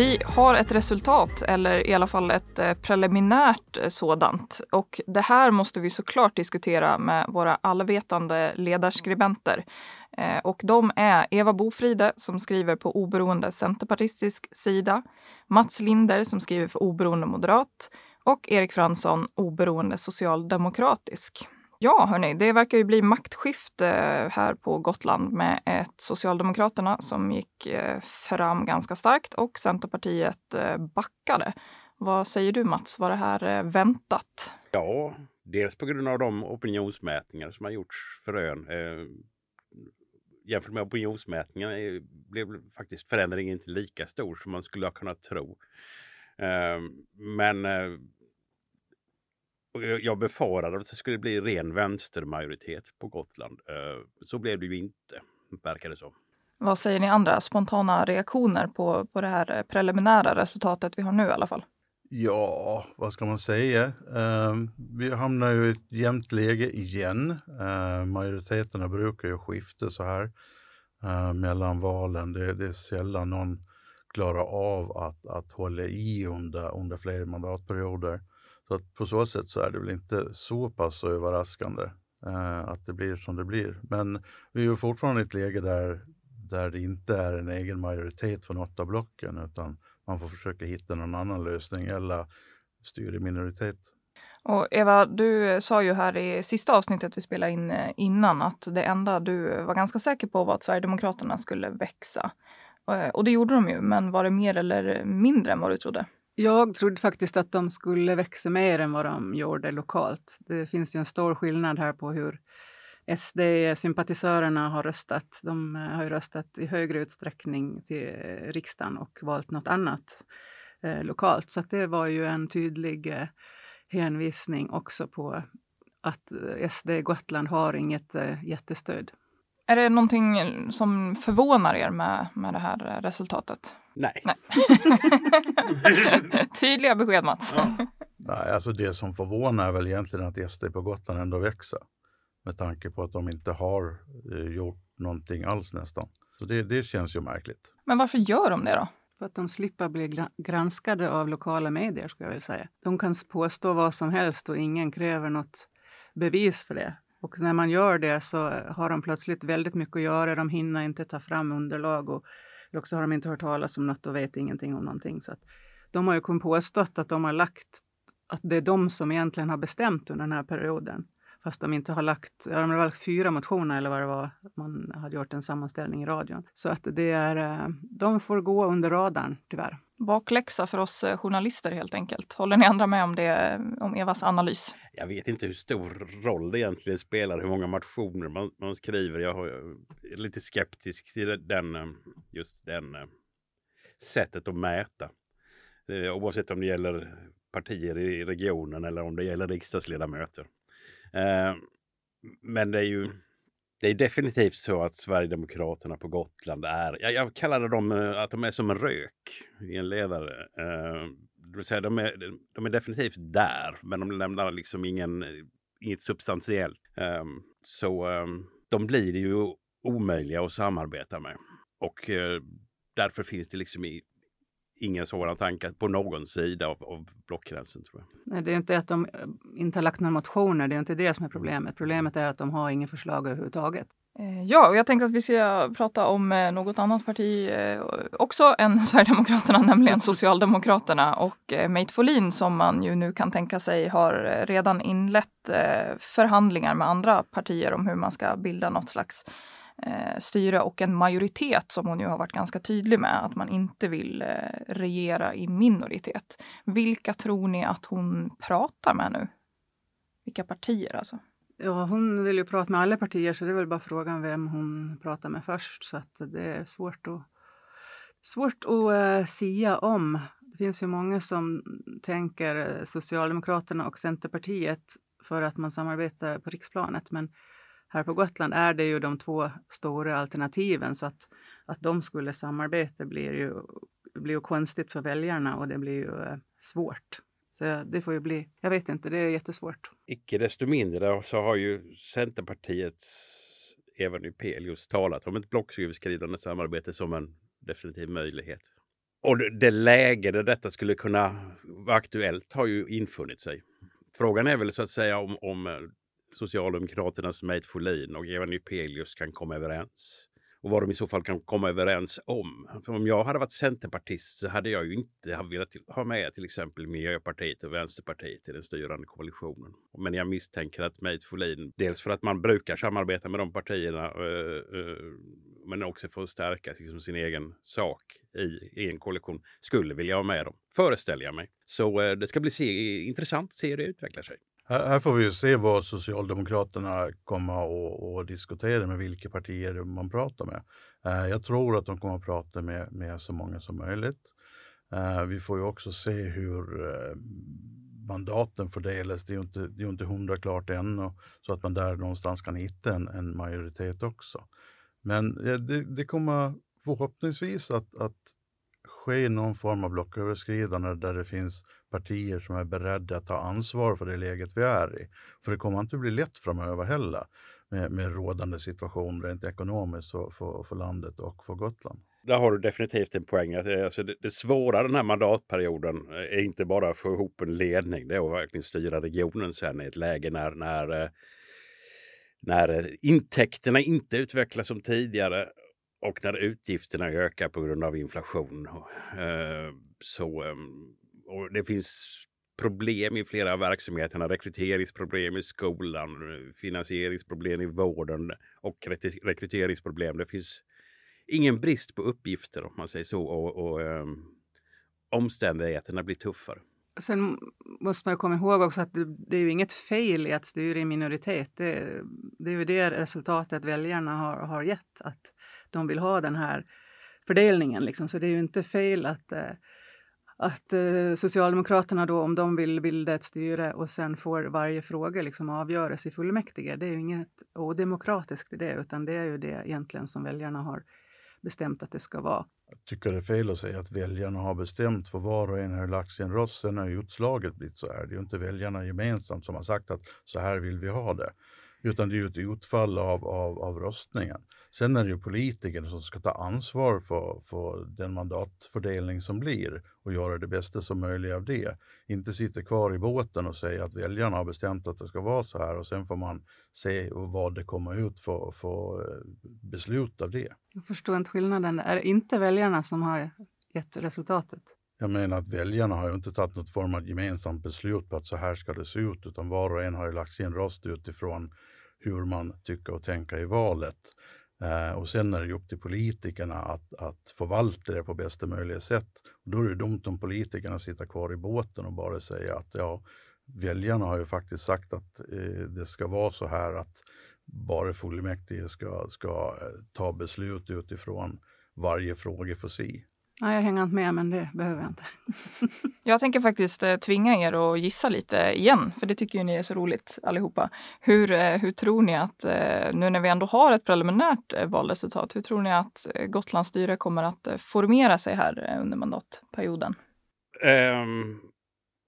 Vi har ett resultat, eller i alla fall ett eh, preliminärt eh, sådant. Och det här måste vi såklart diskutera med våra allvetande ledarskribenter. Eh, och de är Eva Bofride som skriver på oberoende centerpartistisk sida, Mats Linder som skriver för oberoende moderat och Erik Fransson oberoende socialdemokratisk. Ja, hörni, det verkar ju bli maktskifte eh, här på Gotland med ett Socialdemokraterna som gick eh, fram ganska starkt och Centerpartiet eh, backade. Vad säger du Mats, var det här väntat? Ja, dels på grund av de opinionsmätningar som har gjorts för ön. Eh, jämfört med opinionsmätningarna blev faktiskt förändringen inte lika stor som man skulle ha kunnat tro. Eh, men jag befarade att det skulle bli ren vänstermajoritet på Gotland. Eh, så blev det ju inte, verkar det som. Vad säger ni andra? Spontana reaktioner på, på det här preliminära resultatet vi har nu i alla fall? Ja, vad ska man säga? Uh, vi hamnar ju i ett jämnt läge igen. Uh, majoriteterna brukar ju skifta så här uh, mellan valen. Det, det, är sällan någon klarar av att, att hålla i under, under flera mandatperioder. Så att på så sätt så är det väl inte så pass överraskande eh, att det blir som det blir. Men vi är ju fortfarande i ett läge där, där det inte är en egen majoritet för något av blocken utan man får försöka hitta någon annan lösning eller styra i minoritet. Och Eva, du sa ju här i sista avsnittet vi spelade in eh, innan att det enda du var ganska säker på var att Sverigedemokraterna skulle växa. Eh, och det gjorde de ju, men var det mer eller mindre än vad du trodde? Jag trodde faktiskt att de skulle växa mer än vad de gjorde lokalt. Det finns ju en stor skillnad här på hur SD-sympatisörerna har röstat. De eh, har ju röstat i högre utsträckning till riksdagen och valt något annat eh, lokalt. Så det var ju en tydlig eh, hänvisning också på att eh, SD Gotland har inget eh, jättestöd. Är det någonting som förvånar er med, med det här resultatet? Nej. Nej. Tydliga besked Mats. Ja. Nej, alltså det som förvånar är väl egentligen att SD på Gotland ändå växer. Med tanke på att de inte har eh, gjort någonting alls nästan. Så det, det känns ju märkligt. Men varför gör de det då? För att de slipper bli granskade av lokala medier, skulle jag vilja säga. De kan påstå vad som helst och ingen kräver något bevis för det. Och när man gör det så har de plötsligt väldigt mycket att göra. De hinner inte ta fram underlag och eller också har de inte hört talas om något och vet ingenting om någonting. Så att de har ju påstått att de har lagt, att det är de som egentligen har bestämt under den här perioden. Fast de inte har lagt, ja, de har lagt fyra motioner eller vad det var, man hade gjort en sammanställning i radion. Så att det är, eh, de får gå under radarn tyvärr. Bakläxa för oss eh, journalister helt enkelt. Håller ni andra med om det, eh, om Evas analys? Jag vet inte hur stor roll det egentligen spelar, hur många motioner man, man skriver. Jag är eh, lite skeptisk till den, just den sättet att mäta. Oavsett om det gäller partier i regionen eller om det gäller riksdagsledamöter. Men det är ju det är definitivt så att Sverigedemokraterna på Gotland är, jag, jag kallade dem eh, att de är som en rök i en ledare. Eh, det vill säga de är, de är definitivt där, men de lämnar liksom ingen, inget substantiellt. Eh, så eh, de blir ju omöjliga att samarbeta med. Och eh, därför finns det liksom i, inga sådana tankar på någon sida av, av blockgränsen. Tror jag. Nej, det är inte att de eh, inte har lagt några motioner, det är inte det som är problemet. Problemet är att de har inga förslag överhuvudtaget. Eh, ja, och jag tänkte att vi ska prata om eh, något annat parti också än Sverigedemokraterna, nämligen Socialdemokraterna och Mate Folin som man ju nu kan tänka sig har redan inlett förhandlingar med andra partier om hur man ska bilda något slags eh, styre och en majoritet som hon ju har varit ganska tydlig med att man inte vill eh, regera i minoritet. Vilka tror ni att hon pratar med nu? Vilka partier alltså? Ja, hon vill ju prata med alla partier så det är väl bara frågan vem hon pratar med först så att det är svårt att, svårt att uh, sia om. Det finns ju många som tänker eh, Socialdemokraterna och Centerpartiet för att man samarbetar på riksplanet. Men här på Gotland är det ju de två stora alternativen så att, att de skulle samarbeta blir ju, blir ju konstigt för väljarna och det blir ju eh, svårt. Så det får ju bli, jag vet inte, det är jättesvårt. Icke desto mindre så har ju Centerpartiets Eva Nypelius talat om ett blocköverskridande samarbete som en definitiv möjlighet. Och det läge där detta skulle kunna vara aktuellt har ju infunnit sig. Frågan är väl så att säga om, om eh, Socialdemokraternas Meit Folin och Eva Nypelius kan komma överens. Och vad de i så fall kan komma överens om. För om jag hade varit centerpartist så hade jag ju inte velat ha med till exempel Miljöpartiet och Vänsterpartiet i den styrande koalitionen. Men jag misstänker att Meit Folin, dels för att man brukar samarbeta med de partierna, eh, eh, men också för att stärka liksom, sin egen sak i, i en koalition, skulle vilja ha med dem, föreställer jag mig. Så eh, det ska bli se, intressant att se hur det utvecklar sig. Här får vi ju se vad Socialdemokraterna kommer att diskutera med vilka partier man pratar med. Eh, jag tror att de kommer att prata med, med så många som möjligt. Eh, vi får ju också se hur eh, mandaten fördelas. Det är ju inte, det är inte hundra klart än, så att man där någonstans kan hitta en, en majoritet också. Men det, det kommer förhoppningsvis att, att ske någon form av blocköverskridande där det finns partier som är beredda att ta ansvar för det läget vi är i. För det kommer inte bli lätt framöver heller med, med rådande situation rent ekonomiskt för, för, för landet och för Gotland. Där har du definitivt en poäng. Eh, alltså det, det svåra den här mandatperioden eh, är inte bara att få ihop en ledning, det är att verkligen styra regionen sen i ett läge när, när, eh, när intäkterna inte utvecklas som tidigare och när utgifterna ökar på grund av inflation. Eh, så, ehm, och det finns problem i flera av verksamheterna. Rekryteringsproblem i skolan, finansieringsproblem i vården och rekryteringsproblem. Det finns ingen brist på uppgifter om man säger så. Och, och um, omständigheterna blir tuffare. Sen måste man komma ihåg också att det, det, är ju inget fel i att styra i minoritet. Det, det är ju det resultatet väljarna har, har gett. Att de vill ha den här fördelningen. Liksom. Så det är ju inte fel att, eh, att eh, Socialdemokraterna då, om de vill bilda ett styre och sen får varje fråga liksom avgöras i fullmäktige. Det är ju inget odemokratiskt i det, utan det är ju det egentligen som väljarna har bestämt att det ska vara. Jag tycker det är fel att säga att väljarna har bestämt för var och en har lagt sin röst. Sen har utslaget blivit så här. Det är ju inte väljarna gemensamt som har sagt att så här vill vi ha det utan det är ju ett utfall av, av, av röstningen. Sen är det ju politikerna som ska ta ansvar för, för den mandatfördelning som blir och göra det bästa som möjligt av det. Inte sitta kvar i båten och säga att väljarna har bestämt att det ska vara så här och sen får man se vad det kommer ut för, för beslut av det. Jag förstår inte skillnaden. Är det inte väljarna som har gett resultatet? Jag menar att väljarna har ju inte tagit något form av gemensamt beslut på att så här ska det se ut, utan var och en har ju lagt sin röst utifrån hur man tycker och tänker i valet. Eh, och sen är det ju upp till politikerna att, att förvalta det på bästa möjliga sätt. Och då är det ju dumt om politikerna sitter kvar i båten och bara säger att ja, väljarna har ju faktiskt sagt att eh, det ska vara så här att bara fullmäktige ska, ska eh, ta beslut utifrån varje fråga för sig. Nej, jag hänger inte med, men det behöver jag inte. jag tänker faktiskt eh, tvinga er att gissa lite igen, för det tycker ju ni är så roligt allihopa. Hur, eh, hur tror ni att, eh, nu när vi ändå har ett preliminärt valresultat, hur tror ni att Gotlands styre kommer att formera sig här under mandatperioden? Um,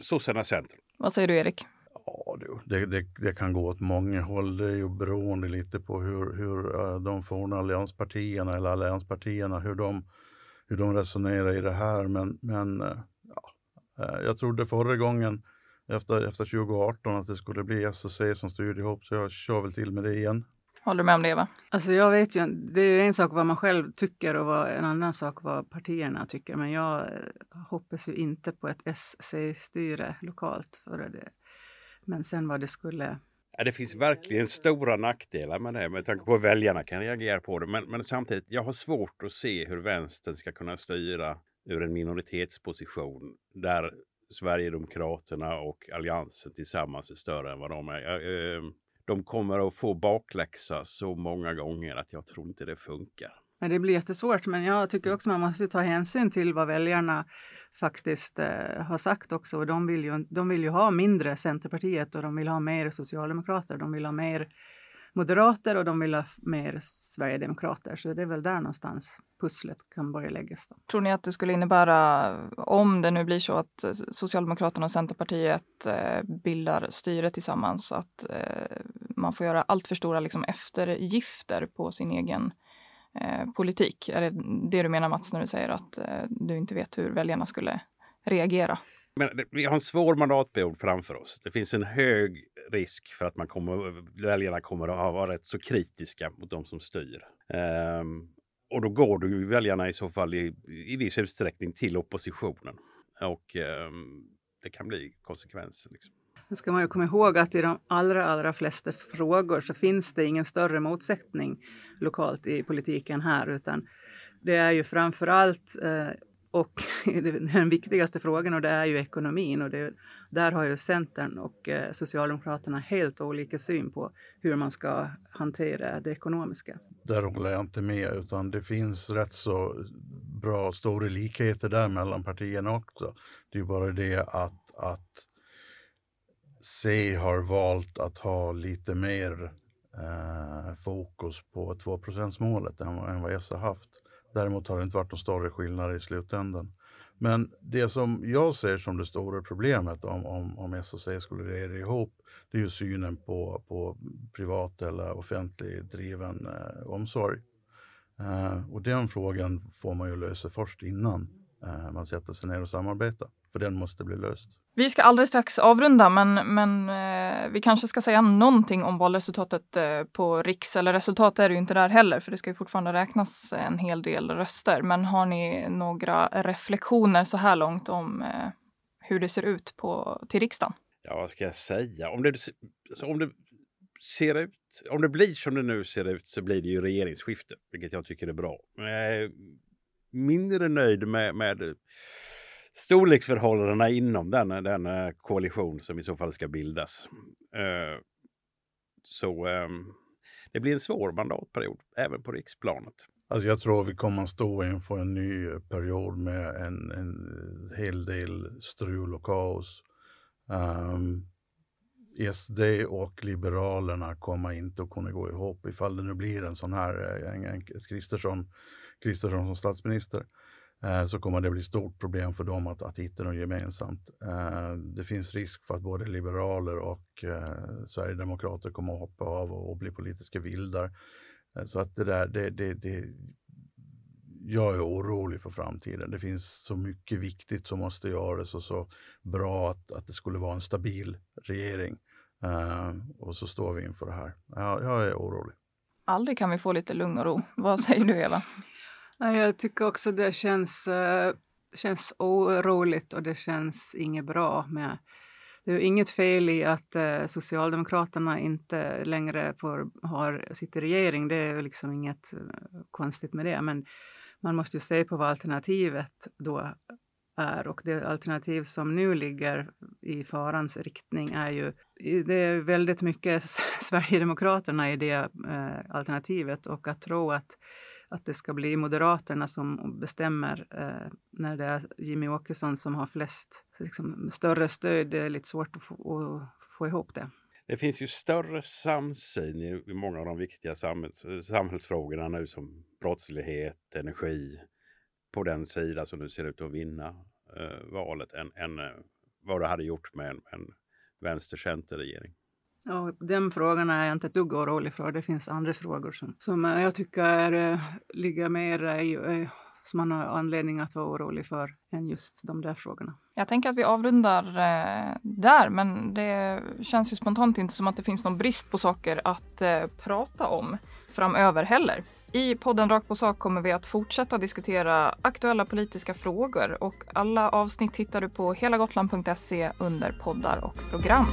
Sossarna Centrum. Vad säger du Erik? Ja, det, det, det, kan gå åt många håll. Det är ju beroende lite på hur, hur de forna allianspartierna eller allianspartierna, hur de hur de resonerar i det här. Men, men eh, ja, eh, jag trodde förra gången efter, efter 2018 att det skulle bli SSC som styrde ihop, så jag kör väl till med det igen. Håller du med om det, Eva? Alltså jag vet ju, det är en sak vad man själv tycker och vad, en annan sak vad partierna tycker. Men jag eh, hoppas ju inte på ett SC-styre lokalt. För det. Men sen vad det skulle Ja, det finns verkligen stora nackdelar med det med tanke på hur väljarna kan reagera på det. Men, men samtidigt, jag har svårt att se hur vänstern ska kunna styra ur en minoritetsposition där Sverigedemokraterna och Alliansen tillsammans är större än vad de är. Eh, de kommer att få bakläxa så många gånger att jag tror inte det funkar. Det blir jättesvårt, men jag tycker också man måste ta hänsyn till vad väljarna faktiskt eh, har sagt också. De, vill ju, de vill ju ha mindre Centerpartiet och de vill ha mer Socialdemokrater. De vill ha mer moderater och de vill ha mer sverigedemokrater. Så det är väl där någonstans pusslet kan börja läggas. Då. Tror ni att det skulle innebära, om det nu blir så att Socialdemokraterna och Centerpartiet eh, bildar styre tillsammans, att eh, man får göra allt för stora liksom, eftergifter på sin egen eh, politik? Är det det du menar Mats när du säger att eh, du inte vet hur väljarna skulle reagera? Men vi har en svår mandatperiod framför oss. Det finns en hög risk för att man kommer, väljarna kommer att vara rätt så kritiska mot de som styr. Ehm, och då går du väljarna i så fall i, i viss utsträckning till oppositionen. Och ehm, det kan bli konsekvenser. Liksom. Nu ska man ju komma ihåg att i de allra, allra flesta frågor så finns det ingen större motsättning lokalt i politiken här, utan det är ju framför allt eh, och den viktigaste frågan och det är ju ekonomin och det, där har ju Centern och eh, Socialdemokraterna helt olika syn på hur man ska hantera det ekonomiska. Där håller jag inte med utan det finns rätt så bra stora likheter där mellan partierna också. Det är bara det att, att C har valt att ha lite mer eh, fokus på 2% målet än, än vad S har haft. Däremot har det inte varit någon större skillnad i slutändan. Men det som jag ser som det stora problemet om, om, om SOC skulle regera ihop, det är ju synen på, på privat eller offentlig driven eh, omsorg. Eh, och den frågan får man ju lösa först innan eh, man sätter sig ner och samarbetar. För den måste bli löst. Vi ska alldeles strax avrunda, men, men eh, vi kanske ska säga någonting om valresultatet eh, på riks. Eller resultat är det ju inte där heller, för det ska ju fortfarande räknas en hel del röster. Men har ni några reflektioner så här långt om eh, hur det ser ut på, till riksdagen? Ja, vad ska jag säga? Om det, om det ser ut, om det blir som det nu ser ut så blir det ju regeringsskifte, vilket jag tycker är bra. Jag är mindre nöjd med, med storleksförhållandena inom den, den eh, koalition som i så fall ska bildas. Eh, så eh, det blir en svår mandatperiod även på riksplanet. Alltså jag tror vi kommer att stå inför en ny period med en, en hel del strul och kaos. Ehm, um, SD och Liberalerna kommer inte att kunna gå ihop ifall det nu blir en sån här, eh, en, en Kristersson, Kristersson som statsminister. Eh, så kommer det bli stort problem för dem att, att hitta något gemensamt. Eh, det finns risk för att både liberaler och eh, sverigedemokrater kommer att hoppa av och, och bli politiska vildar. Eh, så att det där, det, det, det, jag är orolig för framtiden. Det finns så mycket viktigt som måste göras och så bra att, att det skulle vara en stabil regering. Eh, och så står vi inför det här. Jag, jag är orolig. Aldrig kan vi få lite lugn och ro. Vad säger du Eva? Jag tycker också det känns, eh, känns oroligt och det känns inget bra med det är inget fel i att eh, Socialdemokraterna inte längre får, har, sitter i regering. Det är liksom inget eh, konstigt med det. Men man måste ju se på vad alternativet då är. Och det alternativ som nu ligger i farans riktning är ju... Det är väldigt mycket Sverigedemokraterna i det eh, alternativet och att tro att att det ska bli Moderaterna som bestämmer eh, när det är Jimmy Åkesson som har flest, liksom, större stöd. Det är lite svårt att få, att få ihop det. Det finns ju större samsyn i många av de viktiga samhälls, samhällsfrågorna nu som brottslighet, energi på den sida som nu ser ut att vinna eh, valet än, än eh, vad det hade gjort med en, en vänster-center-regering. Ja, den frågan är jag inte ett dugg orolig för. Det finns andra frågor som, som jag tycker är, eh, ligger mer i, eh, som man har anledning att vara orolig för än just de där frågorna. Jag tänker att vi avrundar eh, där, men det känns ju spontant inte som att det finns någon brist på saker att eh, prata om framöver heller. I podden Rakt på sak kommer vi att fortsätta diskutera aktuella politiska frågor och alla avsnitt hittar du på helagotland.se under poddar och program.